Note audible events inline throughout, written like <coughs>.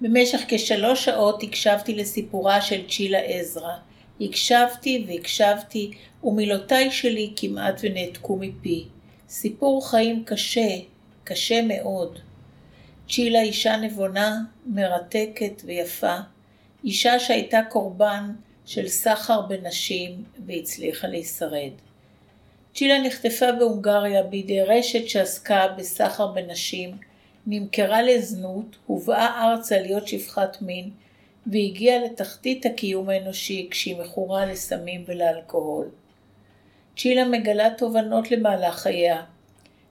במשך כשלוש שעות הקשבתי לסיפורה של צ'ילה עזרא. הקשבתי והקשבתי, ומילותיי שלי כמעט ונעתקו מפי. סיפור חיים קשה, קשה מאוד. צ'ילה אישה נבונה, מרתקת ויפה. אישה שהייתה קורבן של סחר בנשים והצליחה להישרד. צ'ילה נחטפה בהונגריה בידי רשת שעסקה בסחר בנשים, נמכרה לזנות, הובאה ארצה להיות שפחת מין, והגיעה לתחתית הקיום האנושי כשהיא מכורה לסמים ולאלכוהול. צ'ילה מגלה תובנות למהלך חייה.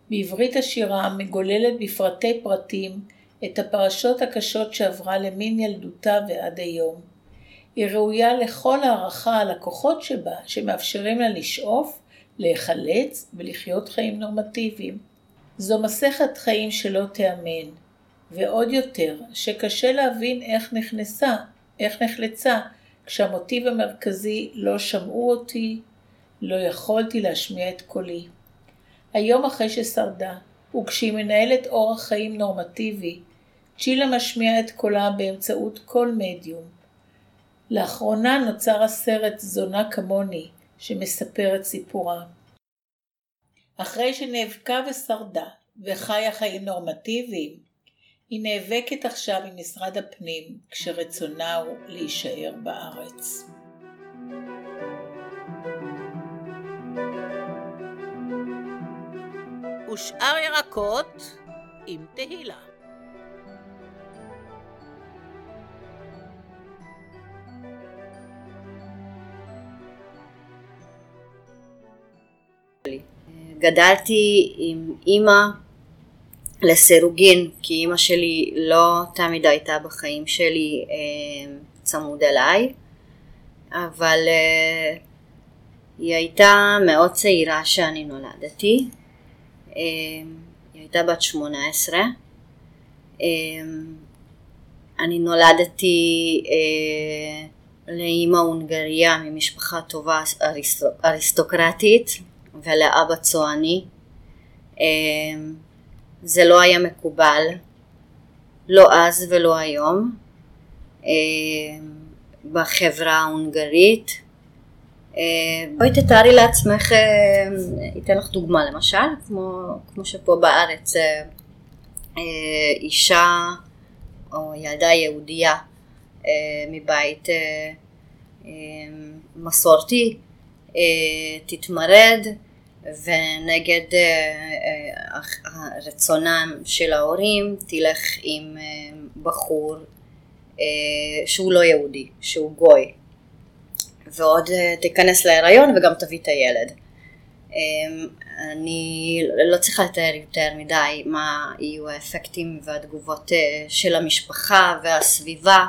בעברית השירה מגוללת בפרטי פרטים את הפרשות הקשות שעברה למין ילדותה ועד היום. היא ראויה לכל הערכה על הכוחות שבה, שמאפשרים לה לשאוף, להיחלץ ולחיות חיים נורמטיביים. זו מסכת חיים שלא תיאמן, ועוד יותר, שקשה להבין איך נכנסה, איך נחלצה, כשהמוטיב המרכזי לא שמעו אותי, לא יכולתי להשמיע את קולי. היום אחרי ששרדה, וכשהיא מנהלת אורח חיים נורמטיבי, צ'ילה משמיעה את קולה באמצעות כל מדיום. לאחרונה נוצר הסרט זונה כמוני, שמספר את סיפורה. אחרי שנאבקה ושרדה, וחיה חיים נורמטיביים, היא נאבקת עכשיו עם משרד הפנים, כשרצונה הוא להישאר בארץ. ושאר ירקות עם תהילה. גדלתי עם אימא לסירוגין, כי אימא שלי לא תמיד הייתה בחיים שלי אה, צמוד אליי, אבל אה, היא הייתה מאוד צעירה כשאני נולדתי, אה, היא הייתה בת שמונה עשרה, אני נולדתי לאימא הונגריה ממשפחה טובה אריסטוקרטית ולאבא צועני. זה לא היה מקובל, לא אז ולא היום, אה, בחברה ההונגרית. אה, בואי תתארי לעצמך, אה, אתן לך דוגמה למשל, כמו, כמו שפה בארץ אישה או ילדה יהודייה מבית מסורתי תתמרד ונגד אה, אה, רצונם של ההורים תלך עם אה, בחור שהוא לא יהודי, שהוא גוי, ועוד תיכנס להיריון וגם תביא את הילד. אני לא צריכה לתאר יותר מדי מה יהיו האפקטים והתגובות של המשפחה והסביבה.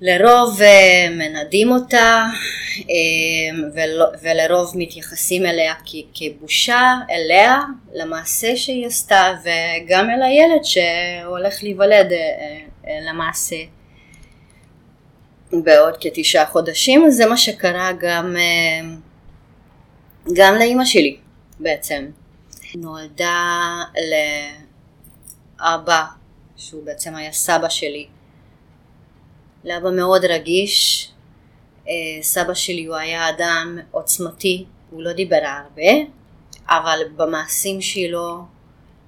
לרוב מנדים אותה ולרוב מתייחסים אליה כבושה אליה למעשה שהיא עשתה וגם אל הילד שהולך להיוולד למעשה. בעוד כתשעה חודשים זה מה שקרה גם, גם לאימא שלי בעצם. נולדה לאבא שהוא בעצם היה סבא שלי לאבא מאוד רגיש, אה, סבא שלי הוא היה אדם עוצמתי, הוא לא דיבר הרבה, אבל במעשים שלו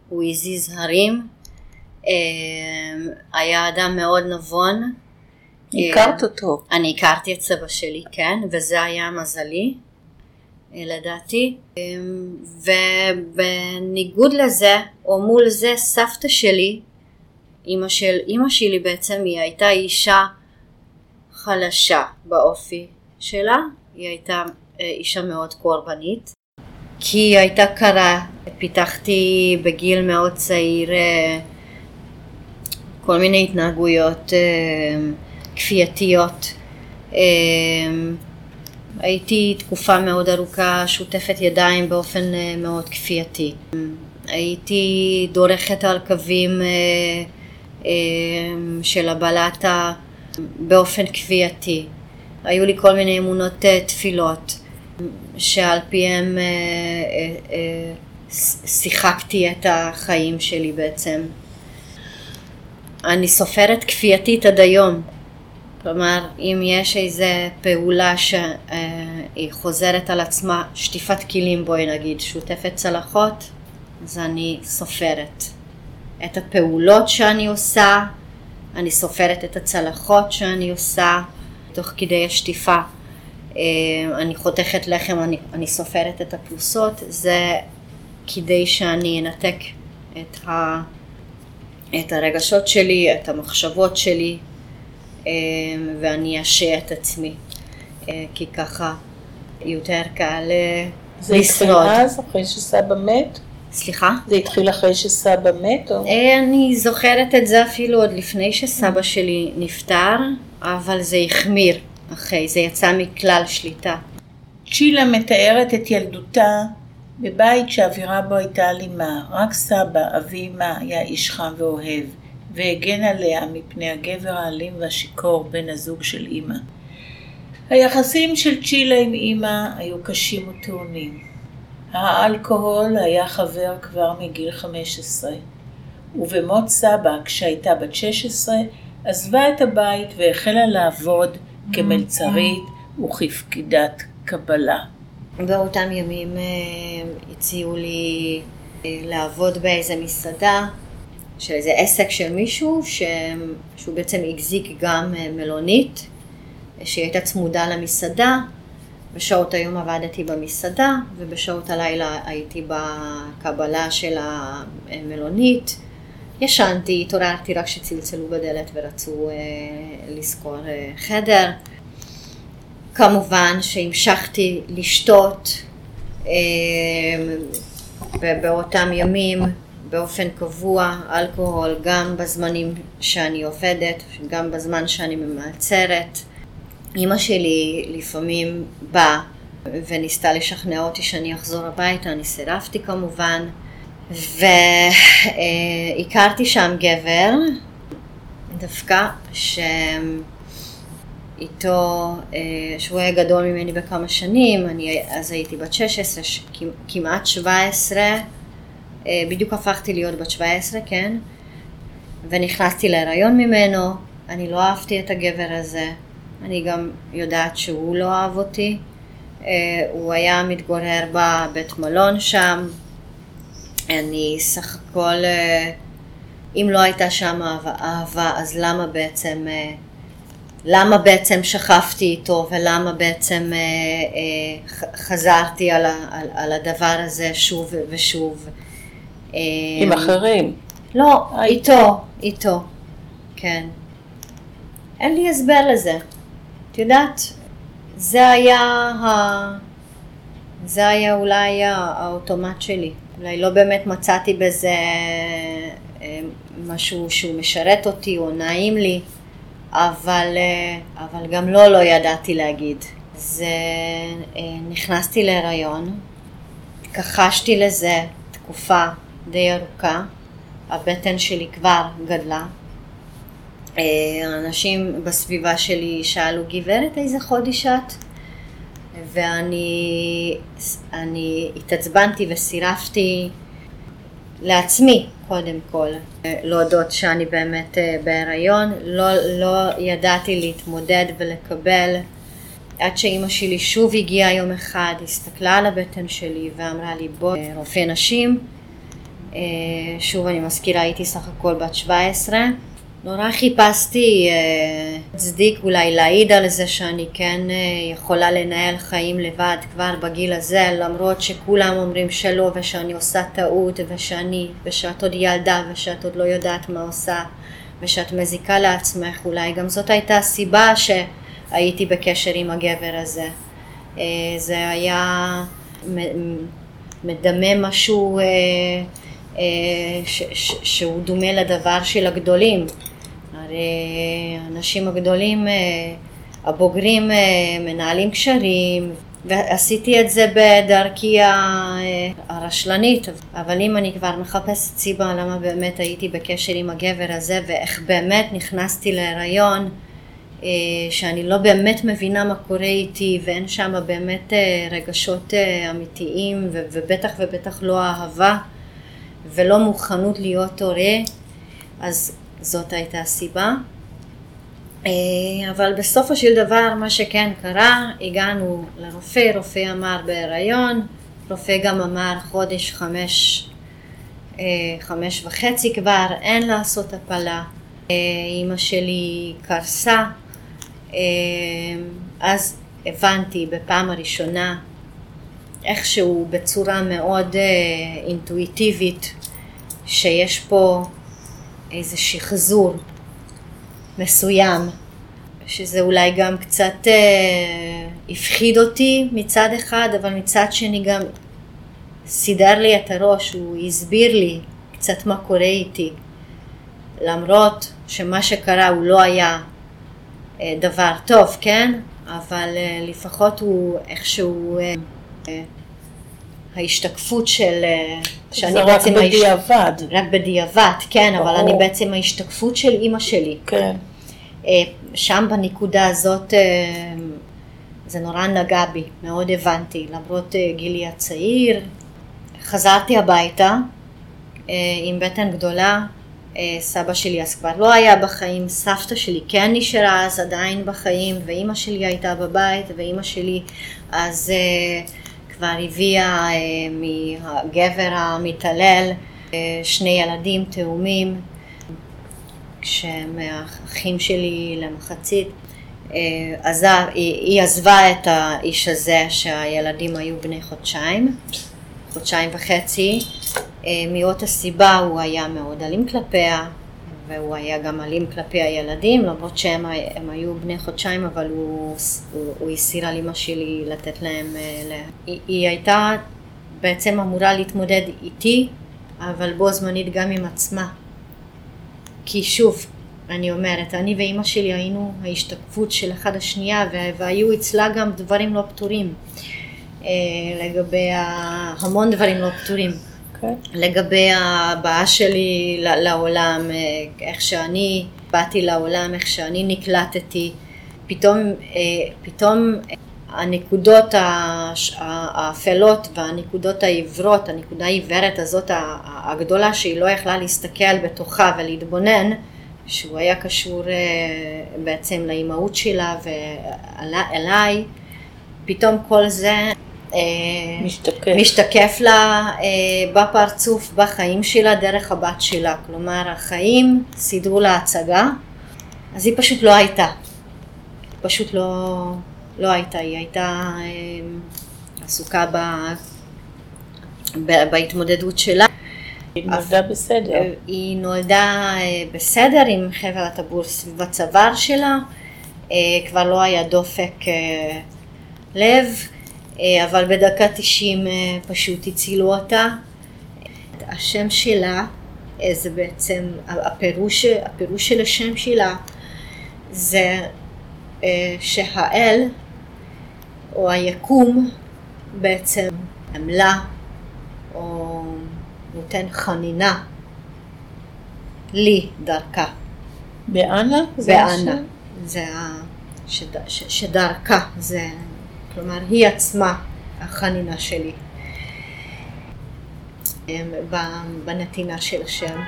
הוא הזיז הרים, אה, היה אדם מאוד נבון. הכרת אותו. אני הכרתי את סבא שלי, כן, וזה היה מזלי, אה, לדעתי. ובניגוד לזה, או מול זה, סבתא שלי, אימא של אימא שלי בעצם, היא הייתה אישה חלשה באופי שלה, היא הייתה אה, אישה מאוד קורבנית, כי היא הייתה קרה, פיתחתי בגיל מאוד צעיר אה, כל מיני התנהגויות אה, כפייתיות. הייתי תקופה מאוד ארוכה שותפת ידיים באופן מאוד כפייתי. הייתי דורכת על קווים של הבלטה באופן כפייתי. היו לי כל מיני אמונות אה, תפילות שעל פיהם אה, אה, שיחקתי את החיים שלי בעצם. אני סופרת כפייתית עד היום. כלומר, אם יש איזה פעולה שהיא חוזרת על עצמה, שטיפת כלים בואי נגיד, שוטפת צלחות, אז אני סופרת. את הפעולות שאני עושה, אני סופרת את הצלחות שאני עושה תוך כדי השטיפה. אה, אני חותכת לחם, אני, אני סופרת את הפרוסות, זה כדי שאני אנתק את, ה, את הרגשות שלי, את המחשבות שלי, אה, ואני אשעה את עצמי, אה, כי ככה יותר קל לשרוד. זה התחיל אז, אחרי שסבא מת? סליחה? זה התחיל אחרי שסבא מת? או? אני זוכרת את זה אפילו עוד לפני שסבא שלי נפטר, אבל זה החמיר אחרי, זה יצא מכלל שליטה. צ'ילה מתארת את ילדותה בבית שהאווירה בו הייתה אלימה, רק סבא, אבי אמה, היה איש חם ואוהב, והגן עליה מפני הגבר האלים והשיכור, בן הזוג של אמא. היחסים של צ'ילה עם אמא היו קשים וטעונים. האלכוהול היה חבר כבר מגיל 15, ובמות סבא, כשהייתה בת 16, עזבה את הבית והחלה לעבוד כמלצרית וכפקידת קבלה. באותם ימים אה, הציעו לי אה, לעבוד באיזה מסעדה של איזה עסק של מישהו ש... שהוא בעצם החזיק גם אה, מלונית שהיא הייתה צמודה למסעדה בשעות היום עבדתי במסעדה ובשעות הלילה הייתי בקבלה של המלונית. ישנתי, התעוררתי רק כשצלצלו בדלת ורצו אה, לשכור אה, חדר. כמובן שהמשכתי לשתות אה, באותם ימים באופן קבוע, אלכוהול, גם בזמנים שאני עובדת, גם בזמן שאני ממעצרת. אימא שלי לפעמים באה וניסתה לשכנע אותי שאני אחזור הביתה, אני סירבתי כמובן, והכרתי שם גבר, דווקא, שאיתו, שהוא היה גדול ממני בכמה שנים, אני אז הייתי בת 16, כמעט 17, בדיוק הפכתי להיות בת 17, כן, ונכנסתי להיריון ממנו, אני לא אהבתי את הגבר הזה, אני גם יודעת שהוא לא אהב אותי. Uh, הוא היה מתגורר בבית מלון שם. אני סך הכל, uh, אם לא הייתה שם אהבה, אהבה אז למה בעצם, uh, למה בעצם שכבתי איתו ולמה בעצם חזרתי על, על, על הדבר הזה שוב ושוב. עם אחרים? לא, איתו, איתו, כן. אין לי הסבר לזה. את יודעת, זה היה, ה... זה היה אולי האוטומט שלי. אולי לא באמת מצאתי בזה אה, משהו שהוא משרת אותי או נעים לי, אבל, אה, אבל גם לא, לא ידעתי להגיד. זה, אה, נכנסתי להיריון, כחשתי לזה תקופה די ארוכה, הבטן שלי כבר גדלה, אנשים בסביבה שלי שאלו, גברת, איזה חודש את? ואני אני התעצבנתי וסירבתי לעצמי, קודם כל, להודות שאני באמת אה, בהיריון. לא, לא ידעתי להתמודד ולקבל עד שאימא שלי שוב הגיעה יום אחד, הסתכלה על הבטן שלי ואמרה לי בואי רופא נשים. אה, שוב אני מזכירה הייתי סך הכל בת 17 נורא חיפשתי אה, הצדיק אה, אולי להעיד על זה שאני כן אה, יכולה לנהל חיים לבד כבר בגיל הזה למרות שכולם אומרים שלא ושאני עושה טעות ושאני ושאת עוד ילדה ושאת עוד לא יודעת מה עושה ושאת מזיקה לעצמך אולי גם זאת הייתה הסיבה שהייתי בקשר עם הגבר הזה. אה, זה היה מדמה משהו ש, ש, שהוא דומה לדבר של הגדולים האנשים הגדולים, אה, הבוגרים אה, מנהלים קשרים, ועשיתי את זה בדרכי הרשלנית, אבל אם אני כבר מחפשת סיבה למה באמת הייתי בקשר עם הגבר הזה ואיך באמת נכנסתי להיריון, אה, שאני לא באמת מבינה מה קורה איתי ואין שם באמת רגשות אמיתיים ובטח ובטח לא אהבה ולא מוכנות להיות הורה, אז זאת הייתה הסיבה. אה, אבל בסופו של דבר מה שכן קרה, הגענו לרופא, רופא אמר בהיריון, רופא גם אמר חודש חמש, אה, חמש וחצי כבר, אין לעשות הפלה. אה, אימא שלי קרסה, אז הבנתי בפעם הראשונה איכשהו בצורה מאוד אינטואיטיבית שיש פה איזה שחזור מסוים, שזה אולי גם קצת אה, הפחיד אותי מצד אחד, אבל מצד שני גם סידר לי את הראש, הוא הסביר לי קצת מה קורה איתי, למרות שמה שקרה הוא לא היה אה, דבר טוב, כן? אבל אה, לפחות הוא איכשהו אה, אה, ההשתקפות של... אה, שאני זה בעצם... רק בדיעבד. ההש... רק בדיעבד, כן, אבל אני בעצם ההשתקפות של אימא שלי. כן. אה, שם בנקודה הזאת אה, זה נורא נגע בי, מאוד הבנתי, למרות גילי הצעיר. חזרתי הביתה עם בטן גדולה, סבא שלי אז כבר לא היה בחיים, סבתא שלי כן נשארה אז עדיין בחיים, ואימא שלי הייתה בבית, ואימא שלי אז... כבר הביאה אה, מהגבר המתעלל אה, שני ילדים תאומים, כשהם האחים שלי למחצית. אה, עזב, היא, היא עזבה את האיש הזה שהילדים היו בני חודשיים, חודשיים וחצי. מאותה סיבה הוא היה מאוד אלים כלפיה, והוא היה גם אלים כלפי הילדים, למרות שהם היו בני חודשיים, אבל הוא, הוא, הוא הסיר על אמא שלי לתת להם, אה, לה... היא, היא הייתה בעצם אמורה להתמודד איתי, אבל בו זמנית גם עם עצמה. כי שוב, אני אומרת, אני ואימא שלי היינו ההשתקפות של אחד השנייה, והיו אצלה גם דברים לא פתורים. אה, לגבי המון דברים לא פתורים. Okay. אוקיי. לגבי הבאה שלי לעולם, אה, איך שאני באתי לעולם, איך שאני נקלטתי, פתאום, אה, פתאום הנקודות האפלות והנקודות העיוורות, הנקודה העיוורת הזאת הגדולה שהיא לא יכלה להסתכל בתוכה ולהתבונן, שהוא היה קשור אה, בעצם לאימהות שלה ואליי, פתאום כל זה משתקף. משתקף לה אה, בפרצוף, בחיים שלה, דרך הבת שלה. כלומר, החיים סידרו לה הצגה, אז היא פשוט לא הייתה. פשוט לא, לא הייתה, היא הייתה אה, עסוקה ב, ב, בהתמודדות שלה. היא נולדה בסדר. היא נולדה בסדר עם חבל הטבור סביב הצוואר שלה, כבר לא היה דופק לב, אה, אבל בדקה 90 אה, פשוט הצילו אותה. השם שלה אה, זה בעצם, הפירוש, הפירוש של השם שלה זה שהאל או היקום בעצם עמלה או נותן חנינה לי דרכה. באנה? באנה. זה ה... שד... ש... שדרכה, זה כלומר היא עצמה החנינה שלי אמ, בנתינה של השם.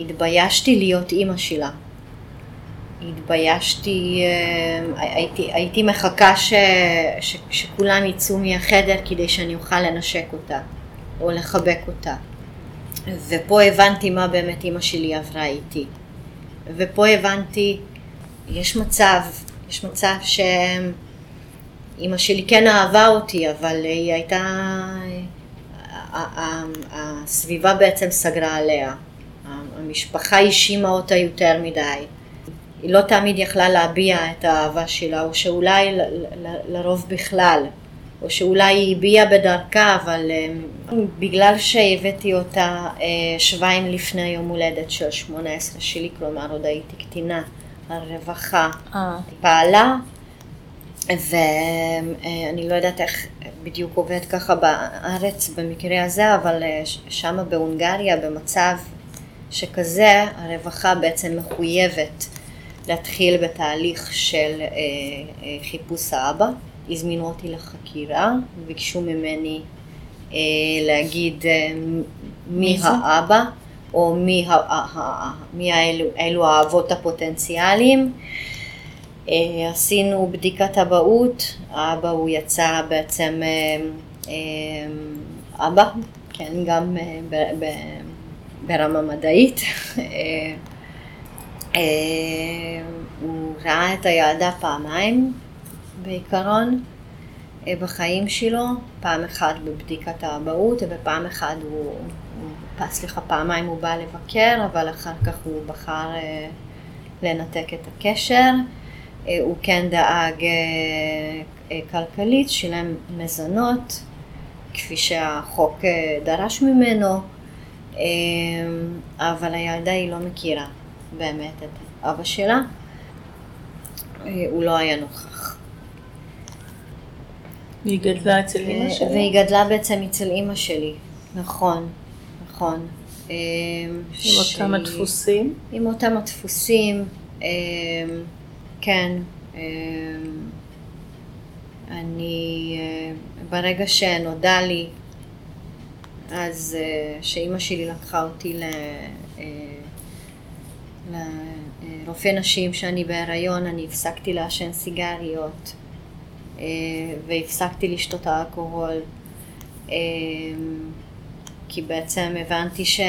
התביישתי להיות אימא שלה. התביישתי, אמ, הייתי, הייתי מחכה ש, ש, שכולם יצאו מהחדר כדי שאני אוכל לנשק אותה או לחבק אותה. ופה הבנתי מה באמת אימא שלי עברה איתי. ופה הבנתי, יש מצב, יש מצב שהם אימא שלי כן אהבה אותי, אבל היא הייתה... הסביבה בעצם סגרה עליה. המשפחה האשימה אותה יותר מדי. היא לא תמיד יכלה להביע את האהבה שלה, או שאולי לרוב בכלל, או שאולי היא הביעה בדרכה, אבל אה, בגלל שהבאתי אותה אה, שבועיים לפני יום הולדת של 18 שלי, כלומר עוד הייתי קטינה, הרווחה אה. פעלה ואני לא יודעת איך בדיוק עובד ככה בארץ במקרה הזה, אבל אה, שם בהונגריה במצב שכזה הרווחה בעצם מחויבת להתחיל בתהליך של אה, אה, חיפוש האבא. הזמינו אותי לחקירה, ביקשו ממני להגיד מי האבא, או מי, מי האלו, אלו האבות הפוטנציאליים. אה, עשינו בדיקת אבהות, האבא הוא יצא בעצם אה, אבא, כן, גם ברמה מדעית. הוא ראה את הילדה פעמיים בעיקרון. אה, בחיים שלו, פעם אחת בבדיקת האבהות ופעם אחת הוא, סליחה, פעמיים הוא בא לבקר, אבל אחר כך הוא בחר אה, לנתק את הקשר. אה, הוא כן דאג כלכלית, שילם מזונות, כפי שהחוק דרש ממנו, אבל הילדה היא לא מכירה באמת את אבא שלה, הוא לא היה נוכח. והיא גדלה אצל אימא שלי? והיא גדלה בעצם אצל אימא שלי, נכון, נכון. עם ש... אותם הדפוסים? עם אותם הדפוסים, כן. אמ, אני, אה, ברגע שנודע לי, אז אה, שאימא שלי לקחה אותי ל... אה, לרופא נשים שאני בהיריון, אני הפסקתי לעשן סיגריות. והפסקתי לשתות אלכוהול, אה, כי בעצם הבנתי ש...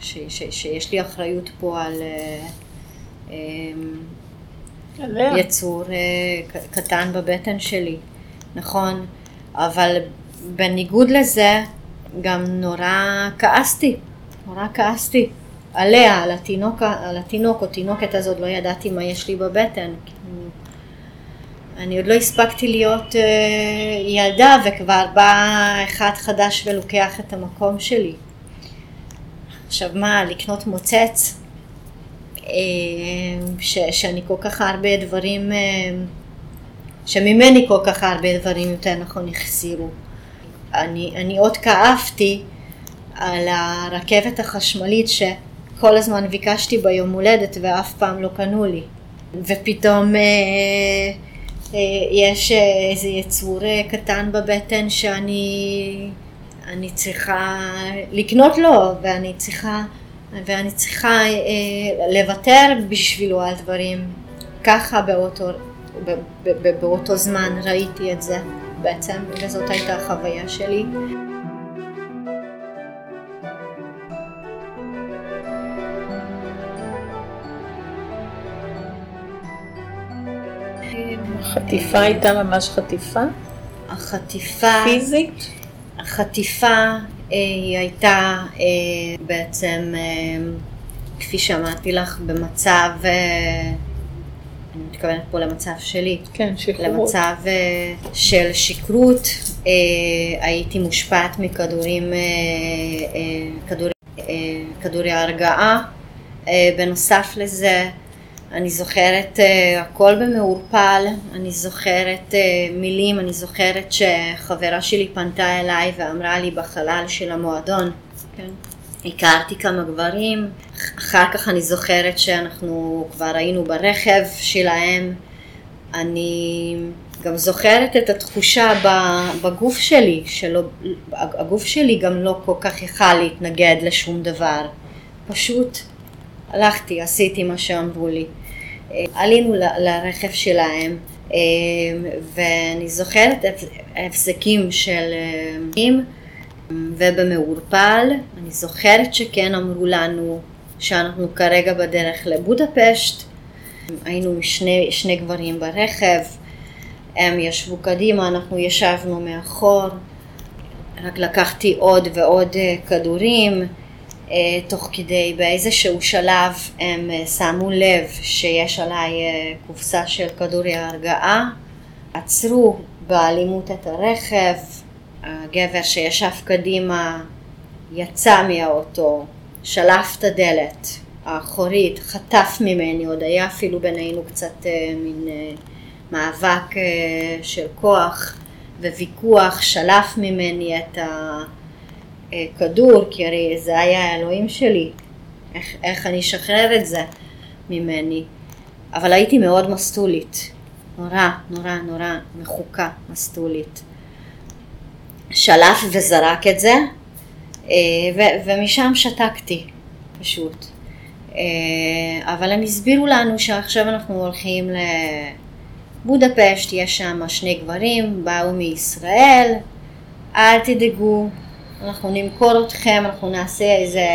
ש... ש... שיש לי אחריות פה על. יצור קטן בבטן שלי, נכון, אבל בניגוד לזה גם נורא כעסתי, נורא כעסתי עליה, על התינוק, על התינוק או תינוקת הזאת, לא ידעתי מה יש לי בבטן, אני עוד לא הספקתי להיות uh, ילדה וכבר בא אחד חדש ולוקח את המקום שלי. עכשיו מה, לקנות מוצץ? Uh, ש, שאני כל כך הרבה דברים, uh, שממני כל כך הרבה דברים יותר נכון החסירו. אני, אני עוד כאבתי על הרכבת החשמלית שכל הזמן ביקשתי ביום הולדת ואף פעם לא קנו לי. ופתאום uh, אה, יש אה, איזה יצור אה, קטן בבטן שאני אני צריכה לקנות לו ואני צריכה, ואני צריכה לוותר בשבילו על דברים. ככה באותו, באותו זמן ראיתי את זה בעצם, וזאת הייתה החוויה שלי. החטיפה הייתה ממש חטיפה? החטיפה... פיזית? החטיפה אה, היא הייתה אה, בעצם, אה, כפי שאמרתי לך, במצב, אני מתכוונת פה למצב שלי, כן, שחררות, למצב של שכרות, הייתי מושפעת מכדורים, כדורי, כדורי הרגעה, בנוסף לזה אני זוכרת uh, הכל במעורפל, אני זוכרת uh, מילים, אני זוכרת שחברה שלי פנתה אליי ואמרה לי בחלל של המועדון, כן. הכרתי כמה גברים, אחר כך אני זוכרת שאנחנו כבר היינו ברכב שלהם, אני גם זוכרת את התחושה בגוף שלי, שלא, הגוף שלי גם לא כל כך יכל להתנגד לשום דבר, פשוט הלכתי, עשיתי מה שאמרו לי. עלינו לרכב שלהם, אה, ואני זוכרת הפסקים של אה, ובמעורפל, אני זוכרת שכן אמרו לנו שאנחנו כרגע בדרך לבודפשט, היינו שני, שני גברים ברכב, הם ישבו קדימה, אנחנו ישבנו מאחור, רק לקחתי עוד ועוד כדורים, אה, תוך כדי באיזשהו שלב הם אה, שמו לב שיש עליי אה, קופסה של כדורי הרגעה, עצרו באלימות את הרכב, הגבר שישב קדימה יצא מהאוטו, שלף את הדלת האחורית, חטף ממני, עוד היה אפילו בינינו קצת מין מאבק של כוח וויכוח, שלף ממני את ה... אה, כדור, כי הרי זה היה האלוהים שלי, איך, איך אני אשחרר את זה ממני. אבל הייתי מאוד מסטולית, נורא, נורא, נורא מחוקה, מסטולית. שלף וזרק את זה, ו- ומשם שתקתי, פשוט. אבל הם הסבירו לנו שעכשיו אנחנו הולכים לבודפשט, יש שם שני גברים, באו מישראל, אל תדאגו, אנחנו נמכור אתכם, אנחנו נעשה איזה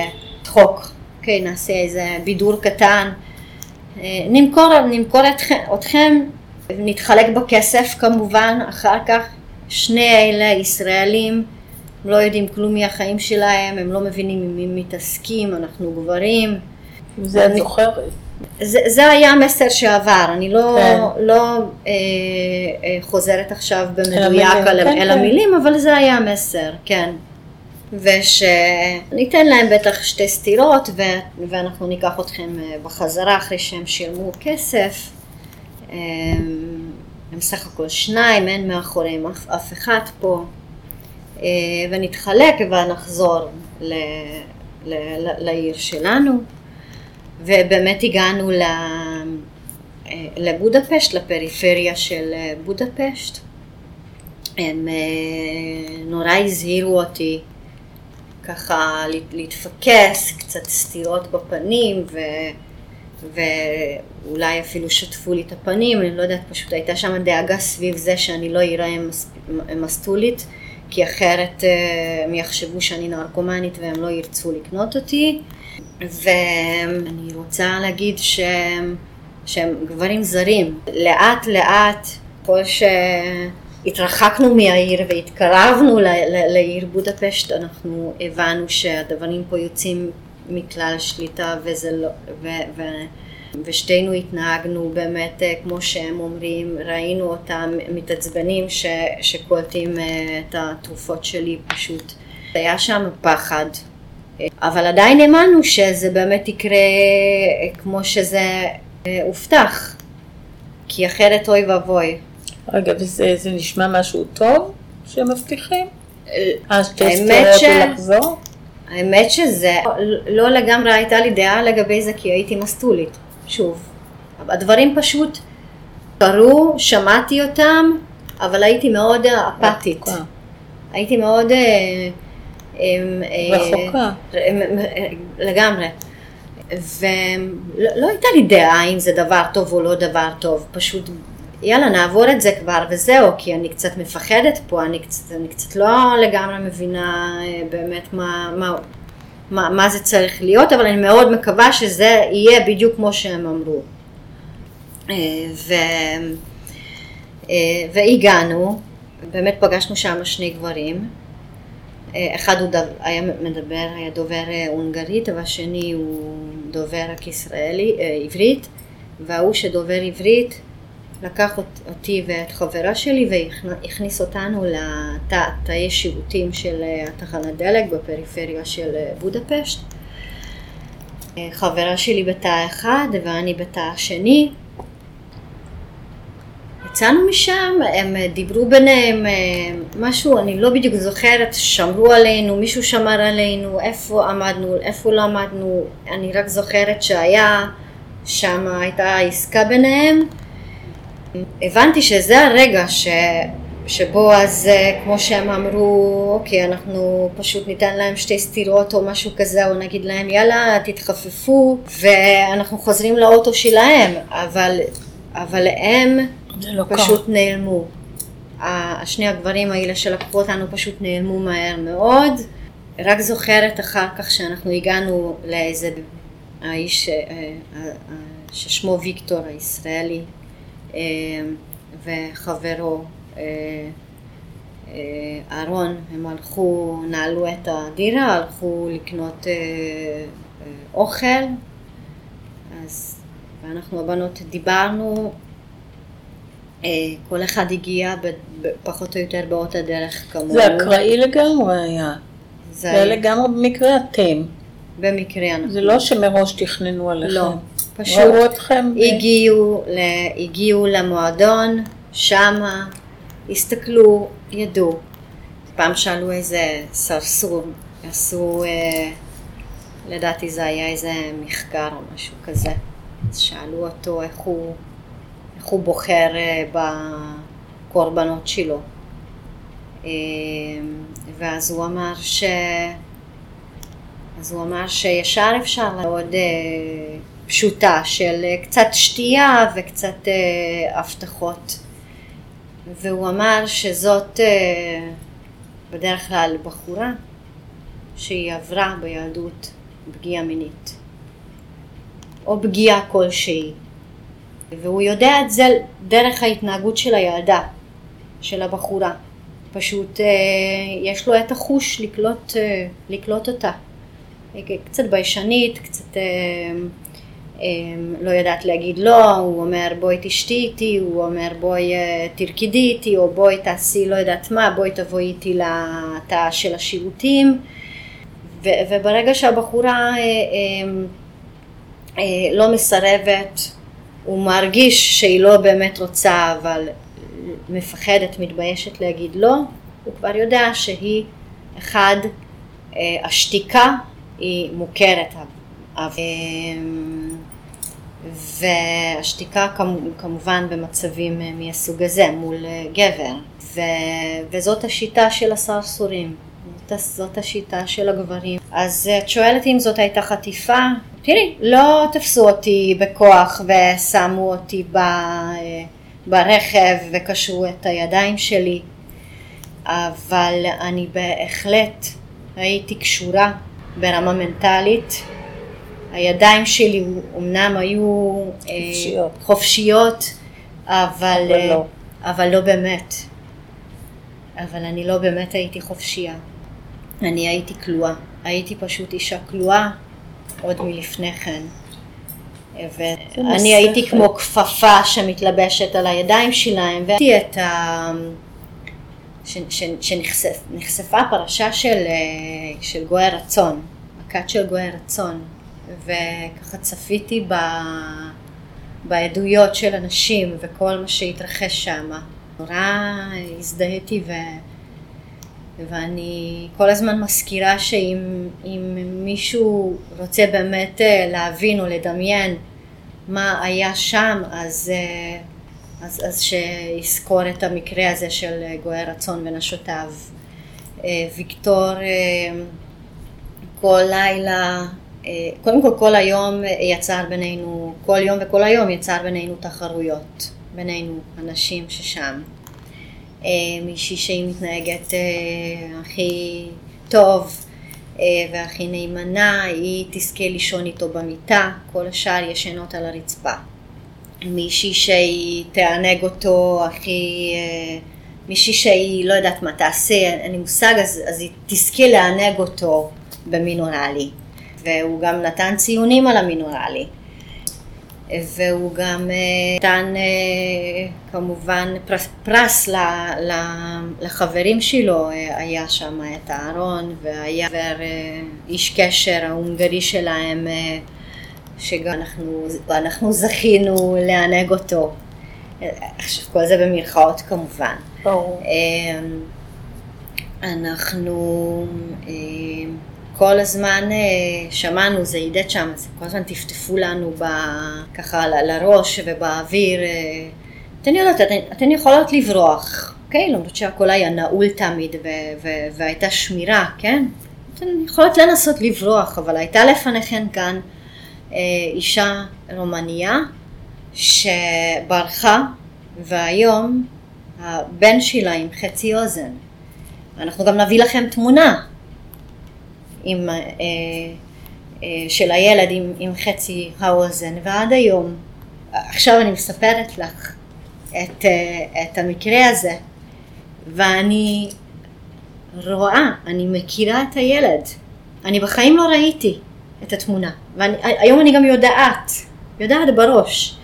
חוק, אוקיי, נעשה איזה בידור קטן, נמכור, נמכור אתכם, אתכם, נתחלק בכסף כמובן, אחר כך שני אלה ישראלים, הם לא יודעים כלום מהחיים שלהם, הם לא מבינים עם מי מתעסקים, אנחנו גברים. זה את זוכרת. זה, זה היה המסר שעבר, אני לא, כן. לא אה, אה, חוזרת עכשיו במדויק על, כן, על כן. המילים, אבל זה היה המסר, כן. ושניתן להם בטח שתי סטירות ו, ואנחנו ניקח אתכם אה, בחזרה אחרי שהם שילמו כסף. אה, הם סך הכל שניים, אין מאחוריהם אף, אף אחד פה. אה, ונתחלק ונחזור ל, ל, ל, לעיר שלנו. ובאמת הגענו לבודפשט, לפריפריה של בודפשט. הם נורא הזהירו אותי ככה להתפקס, קצת סתירות בפנים ו... ואולי אפילו שטפו לי את הפנים, אני לא יודעת, פשוט הייתה שם דאגה סביב זה שאני לא אראה מסטולית, כי אחרת אה, הם יחשבו שאני נרקומנית והם לא ירצו לקנות אותי. ואני רוצה להגיד שהם, שהם גברים זרים. לאט לאט, כל ש... התרחקנו מהעיר והתקרבנו לעיר בודפשט, אנחנו הבנו שהדברים פה יוצאים מכלל שליטה וזה לא, ו, ו, ושתינו התנהגנו באמת אה, כמו שהם אומרים, ראינו אותם מתעצבנים ש, שקולטים אה, את התרופות שלי פשוט. היה שם פחד, אבל עדיין האמנו שזה באמת יקרה כמו שזה אה, הובטח, כי אחרת אוי ואבוי. רגע, וזה נשמע משהו טוב שהם מבטיחים? אה, שתי ש... לחזור? האמת שזה, לא לגמרי הייתה לי דעה לגבי זה כי הייתי מסטולית, שוב. הדברים פשוט קרו, שמעתי אותם, אבל הייתי מאוד אפתית. הייתי מאוד... אה, רחוקה. לגמרי. ולא לא הייתה לי דעה אם זה דבר טוב או לא דבר טוב, פשוט יאללה נעבור את זה כבר וזהו, כי אני קצת מפחדת פה, אני קצת, אני קצת לא לגמרי מבינה אה, באמת מה, מה, מה, מה זה צריך להיות, אבל אני מאוד מקווה שזה יהיה בדיוק כמו שהם אמרו. אה, ו, אה, והגענו, באמת פגשנו שם שני גברים, אחד הוא דו, היה מדבר, היה דובר הונגרית והשני הוא דובר רק ישראלי, עברית, וההוא שדובר עברית לקח אותי ואת חברה שלי והכניס אותנו לתאי שירותים של אה, התחנת דלק בפריפריה של אה, בודפשט. אה, חברה שלי בתא אחד ואני בתא השני. יצאנו משם, הם דיברו ביניהם משהו, אני לא בדיוק זוכרת, שמרו עלינו, מישהו שמר עלינו, איפה עמדנו, איפה לא עמדנו, אני רק זוכרת שהיה, שם הייתה עסקה ביניהם הבנתי שזה הרגע ש... שבו אז אה, כמו שהם אמרו, אוקיי, אנחנו פשוט ניתן להם שתי סטירות או משהו כזה, או נגיד להם יאללה תתחפפו ואנחנו חוזרים לאוטו שלהם, אבל, אבל הם לא פשוט קרה. נעלמו. השני הגברים האלה שלקחו אותנו פשוט נעלמו מהר מאוד. רק זוכרת אחר כך שאנחנו הגענו לאיזה האיש אה, אה, ששמו ויקטור הישראלי, וחברו אה, אה, אהרון, הם הלכו, נעלו את הדירה, הלכו לקנות אה, אוכל, אז ואנחנו הבנות דיברנו, כל אחד הגיע פחות או יותר באות הדרך כמוהו. זה אקראי לגמרי היה. זה היה לגמרי במקרה אתם. במקרה אנחנו. זה לא שמראש תכננו עליכם. לא. פשוט הגיעו, ל, הגיעו למועדון, שמה, הסתכלו, ידעו. פעם שאלו איזה סרסור, עשו, אה, לדעתי זה היה איזה מחקר או משהו כזה. אז שאלו אותו איך הוא, איך הוא בוחר אה, בקורבנות שלו. אה, ואז הוא אמר ש... אז הוא אמר שישר אפשר מאוד אה, פשוטה של אה, קצת שתייה וקצת אה, הבטחות. והוא אמר שזאת אה, בדרך כלל בחורה שהיא עברה בילדות פגיעה מינית, או פגיעה כלשהי. והוא יודע את זה דרך ההתנהגות של הילדה, של הבחורה. פשוט יש לו את החוש לקלוט, לקלוט אותה. קצת ביישנית, קצת לא יודעת להגיד לא, הוא אומר בואי תשתי איתי, הוא אומר בואי אה, תרקדי איתי, או בואי תעשי לא יודעת מה, בואי תבואי איתי לתא של השירותים. ו- וברגע שהבחורה אה, אה, אה, לא מסרבת, הוא מרגיש שהיא לא באמת רוצה, אבל מפחדת, מתביישת להגיד לא, הוא כבר יודע שהיא, אחד, השתיקה היא מוכרת, אה, והשתיקה כמובן במצבים אה, מהסוג הזה מול גבר, ו, וזאת השיטה של הסרסורים, זאת, השיטה של הגברים. אז את שואלת אם זאת הייתה חטיפה? תראי, לא תפסו אותי בכוח ושמו אותי ב... ברכב וקשרו את הידיים שלי, אבל אני בהחלט הייתי קשורה ברמה מנטלית. הידיים שלי אמנם היו אה, חופשיות, חופשיות אבל, אבל, לא. אה, אבל לא באמת. אבל אני לא באמת הייתי חופשייה. אני הייתי כלואה. הייתי פשוט אישה כלואה עוד מלפני כן. ואני הייתי כמו כפפה שמתלבשת על הידיים שלהם, והייתי את ה... שנחשפה פרשה של, אה, של גוי הרצון, הכת של גוי הרצון, וככה צפיתי ב, בעדויות של אנשים וכל מה שהתרחש שם. נורא הזדהיתי ו... ואני כל הזמן מזכירה שאם מישהו רוצה באמת אה, להבין או לדמיין מה היה שם, אז, אה, אז, אז שיזכור את המקרה הזה של גואר רצון ונשותיו. אה, ויקטור כל לילה, קודם כל כל היום יצר בינינו, כל יום וכל היום יצר בינינו תחרויות, בינינו אנשים ששם. אה, מישהי שהיא מתנהגת אה, הכי טוב אה, והכי נאמנה, היא תזכה לישון איתו במיטה, כל השאר ישנות על הרצפה. מישהי שהיא תענג אותו הכי... מישהי שהיא לא יודעת מה תעשה, אין לי מושג, אז, אז היא תזכה לענג אותו במינורלי. והוא גם נתן ציונים על המינורלי. והוא גם אה, נתן אה, כמובן פרס, פרס לחברים שלו, אה, היה שם את אהרון והיה איש קשר ההונגרי שלהם שגם אנחנו, אנחנו זכינו לענג אותו. עכשיו כל זה במרכאות כמובן. ברור. אנחנו כל הזמן אה, שמענו, זה הידד שם, אז כל הזמן טפטפו לנו ב, ככה לראש ובאוויר. אה, אתן יודעות, אתן, אתן יכולות לברוח, אוקיי? למרות שהכל היה נעול תמיד ו, ו, והייתה שמירה, כן? אתן יכולות לנסות לברוח, אבל הייתה לפניכן כאן אה, אישה רומניה שברחה, והיום הבן שלה עם חצי אוזן. אנחנו גם נביא לכם תמונה עם, אה, אה, של הילד עם, עם חצי האוזן, ועד היום, עכשיו אני מספרת לך את, אה, את המקרה הזה, ואני רואה, אני מכירה את הילד, אני בחיים לא ראיתי את התמונה, והיום אני גם יודעת, יודעת בראש,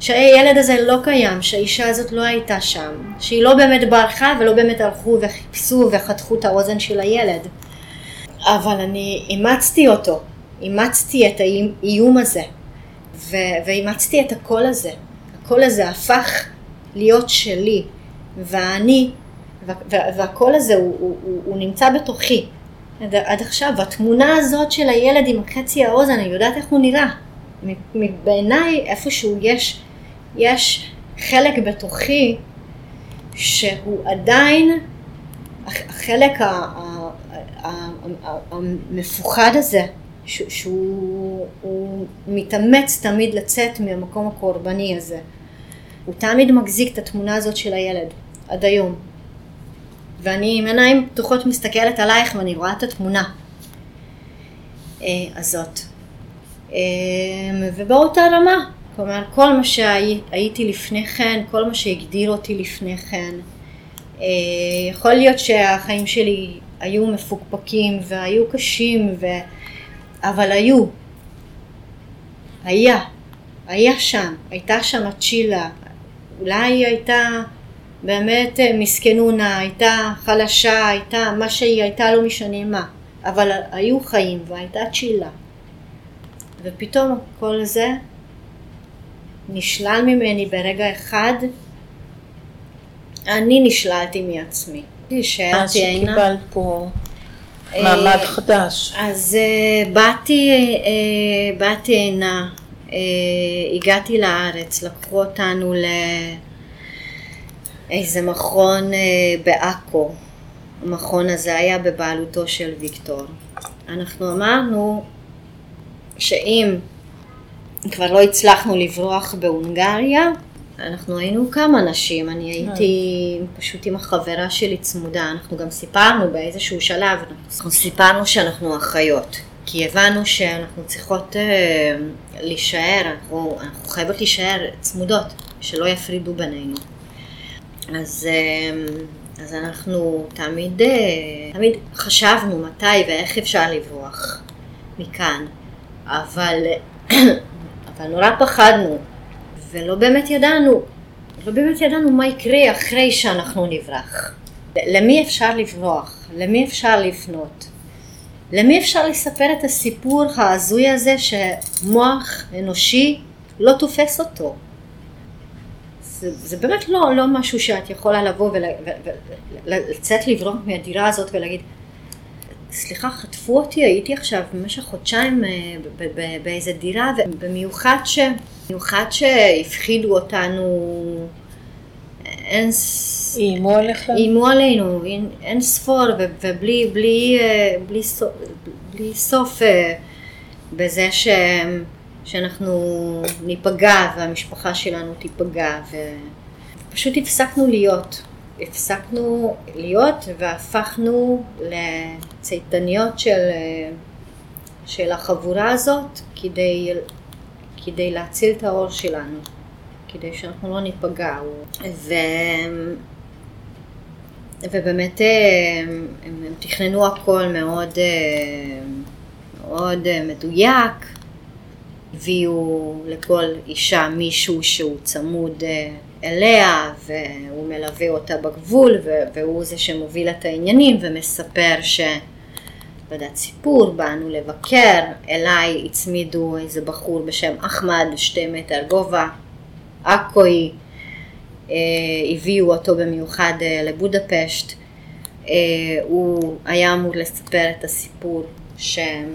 שהילד הזה לא קיים, שהאישה הזאת לא הייתה שם, שהיא לא באמת ברחה ולא באמת הלכו וחיפשו וחתכו את האוזן של הילד. אבל אני אימצתי אותו, אימצתי את האיום הזה, ו- ואימצתי את הקול הזה. הקול הזה הפך להיות שלי, ואני, והקול הזה הוא, הוא, הוא, הוא נמצא בתוכי עד, עד עכשיו. התמונה הזאת של הילד עם חצי האוזן, אני יודעת איך הוא נראה. בעיניי איפשהו יש, יש חלק בתוכי שהוא עדיין החלק המפוחד הזה שהוא הוא מתאמץ תמיד לצאת מהמקום הקורבני הזה. הוא תמיד מחזיק את התמונה הזאת של הילד, עד היום. ואני עם עיניים פתוחות מסתכלת עלייך ואני רואה את התמונה אה, הזאת. אה, ובאותה רמה, כלומר כל מה שהייתי לפני כן, כל מה שהגדיר אותי לפני כן, אה, יכול להיות שהחיים שלי היו מפוקפקים והיו קשים, ו... אבל היו, היה, היה שם, הייתה שם צ'ילה, אולי היא הייתה באמת אה, מסכנונה, הייתה חלשה, הייתה מה שהיא הייתה לא משנה מה, אבל היו חיים והייתה צ'ילה. ופתאום כל זה נשלל ממני ברגע אחד, אני נשללתי מעצמי. אז שקיבלת פה מעמד אה, חדש. אז אה, באתי, באתי הנה, הגעתי לארץ, לקחו אותנו ל... איזה מכון בעכו. המכון הזה היה בבעלותו של ויקטור. אנחנו אמרנו שאם כבר לא הצלחנו לברוח בהונגריה, אנחנו היינו כמה נשים, אני הייתי פשוט עם החברה שלי צמודה, אנחנו גם סיפרנו באיזשהו שלב, אנחנו סיפרנו שאנחנו אחיות, כי הבנו שאנחנו צריכות אה, להישאר, אנחנו, אנחנו חייבות להישאר צמודות, שלא יפרידו בינינו. אז, אה, אז אנחנו תמיד, אה, תמיד חשבנו מתי ואיך אפשר לברוח מכאן. אבל, <coughs> אבל נורא פחדנו, ולא באמת ידענו, לא באמת ידענו מה יקרה אחרי שאנחנו נברח. למי אפשר לברוח? למי אפשר לפנות? למי אפשר לספר את הסיפור ההזוי הזה שמוח אנושי לא תופס אותו? זה, זה באמת לא, לא משהו שאת יכולה לבוא ולצאת לברוח מהדירה הזאת ולהגיד סליחה, חטפו אותי, הייתי עכשיו במשך חודשיים אה, באיזה דירה, ובמיוחד ש... במיוחד שהפחידו אותנו, אין... איימו עליכם? איימו עלינו, אין, אין ספור, ובלי בלי, אה, בלי, סוף, בלי סוף אה, בזה ש... שאנחנו ניפגע והמשפחה שלנו תיפגע, ופשוט הפסקנו להיות. הפסקנו להיות והפכנו לצייתניות של, של החבורה הזאת כדי, כדי להציל את האור שלנו, כדי שאנחנו לא ניפגע. ו... ובאמת הם, הם תכננו הכל מאוד, מאוד מדויק, הביאו לכל אישה מישהו שהוא צמוד אליה והוא מלווה אותה בגבול והוא זה שמוביל את העניינים ומספר ש... לא יודעת, סיפור, באנו לבקר, אליי הצמידו איזה בחור בשם אחמד, שתי מטר גובה, עכואי, אה, הביאו אותו במיוחד אה, לבודפשט, אה, הוא היה אמור לספר את הסיפור שהם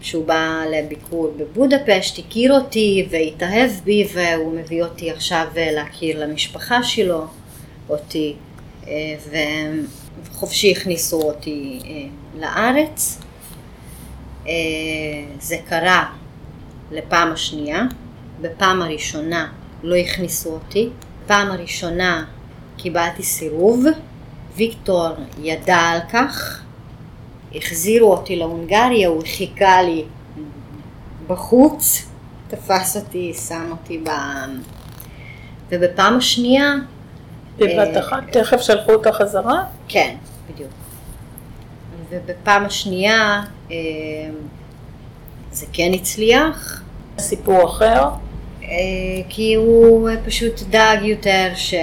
שהוא בא לביקור בבודפשט, הכיר אותי והתאהב בי והוא מביא אותי עכשיו להכיר למשפחה שלו, אותי, אה, וחופשי הכניסו אותי אה, לארץ. אה, זה קרה לפעם השנייה, בפעם הראשונה לא הכניסו אותי, פעם הראשונה קיבלתי סירוב, ויקטור ידע על כך, החזירו אותי להונגריה, הוא חיכה לי בחוץ, תפס אותי, שם אותי ב... ובפעם השנייה... בבת אה, אחת? תכף שלחו אותה חזרה? כן, בדיוק. ובפעם השנייה אה, זה כן הצליח. סיפור אחר? אה, כי הוא פשוט דאג יותר ש...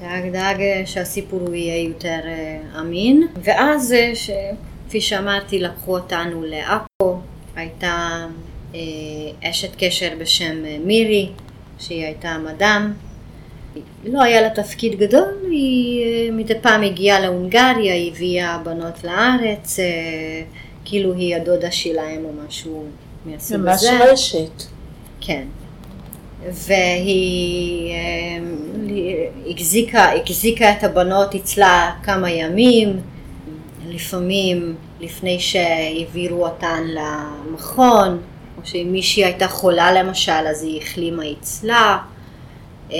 דאג, דאג שהסיפור הוא יהיה יותר אה, אמין. ואז, אה. כפי שאמרתי, לקחו אותנו לעכו, הייתה אה, אשת קשר בשם מירי, שהיא הייתה מדאם. לא היה לה תפקיד גדול, היא מדי פעם הגיעה להונגריה, היא הביאה בנות לארץ, כאילו היא הדודה שלהם או משהו מהסוג הזה. ממש רשת. כן. והיא החזיקה, החזיקה את הבנות אצלה כמה ימים, לפעמים לפני שהעבירו אותן למכון, או שאם מישהי הייתה חולה למשל אז היא החלימה אצלה, אה,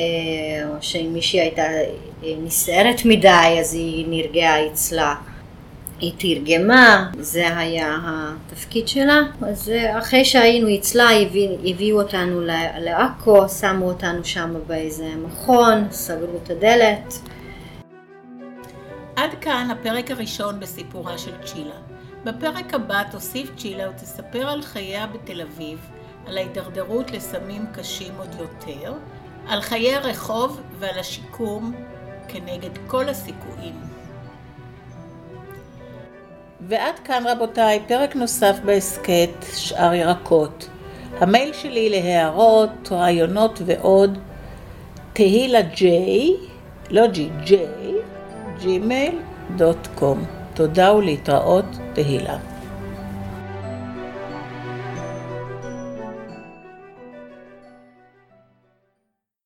או שאם מישהי הייתה אה, נסערת מדי אז היא נרגעה אצלה. היא תרגמה, זה היה התפקיד שלה. אז אה, אחרי שהיינו אצלה הביאו אותנו לעכו, שמו אותנו שם באיזה מכון, סגרו את הדלת. עד כאן הפרק הראשון בסיפורה של צ'ילה. בפרק הבא תוסיף צ'ילה ותספר על חייה בתל אביב, על ההידרדרות לסמים קשים עוד יותר, על חיי הרחוב ועל השיקום כנגד כל הסיכויים. ועד כאן רבותיי, פרק נוסף בהסכת שאר ירקות. המייל שלי להערות, רעיונות ועוד, תהילה ג'יי, לא ג'י, ג'יי, gmail.com. תודה ולהתראות, תהילה.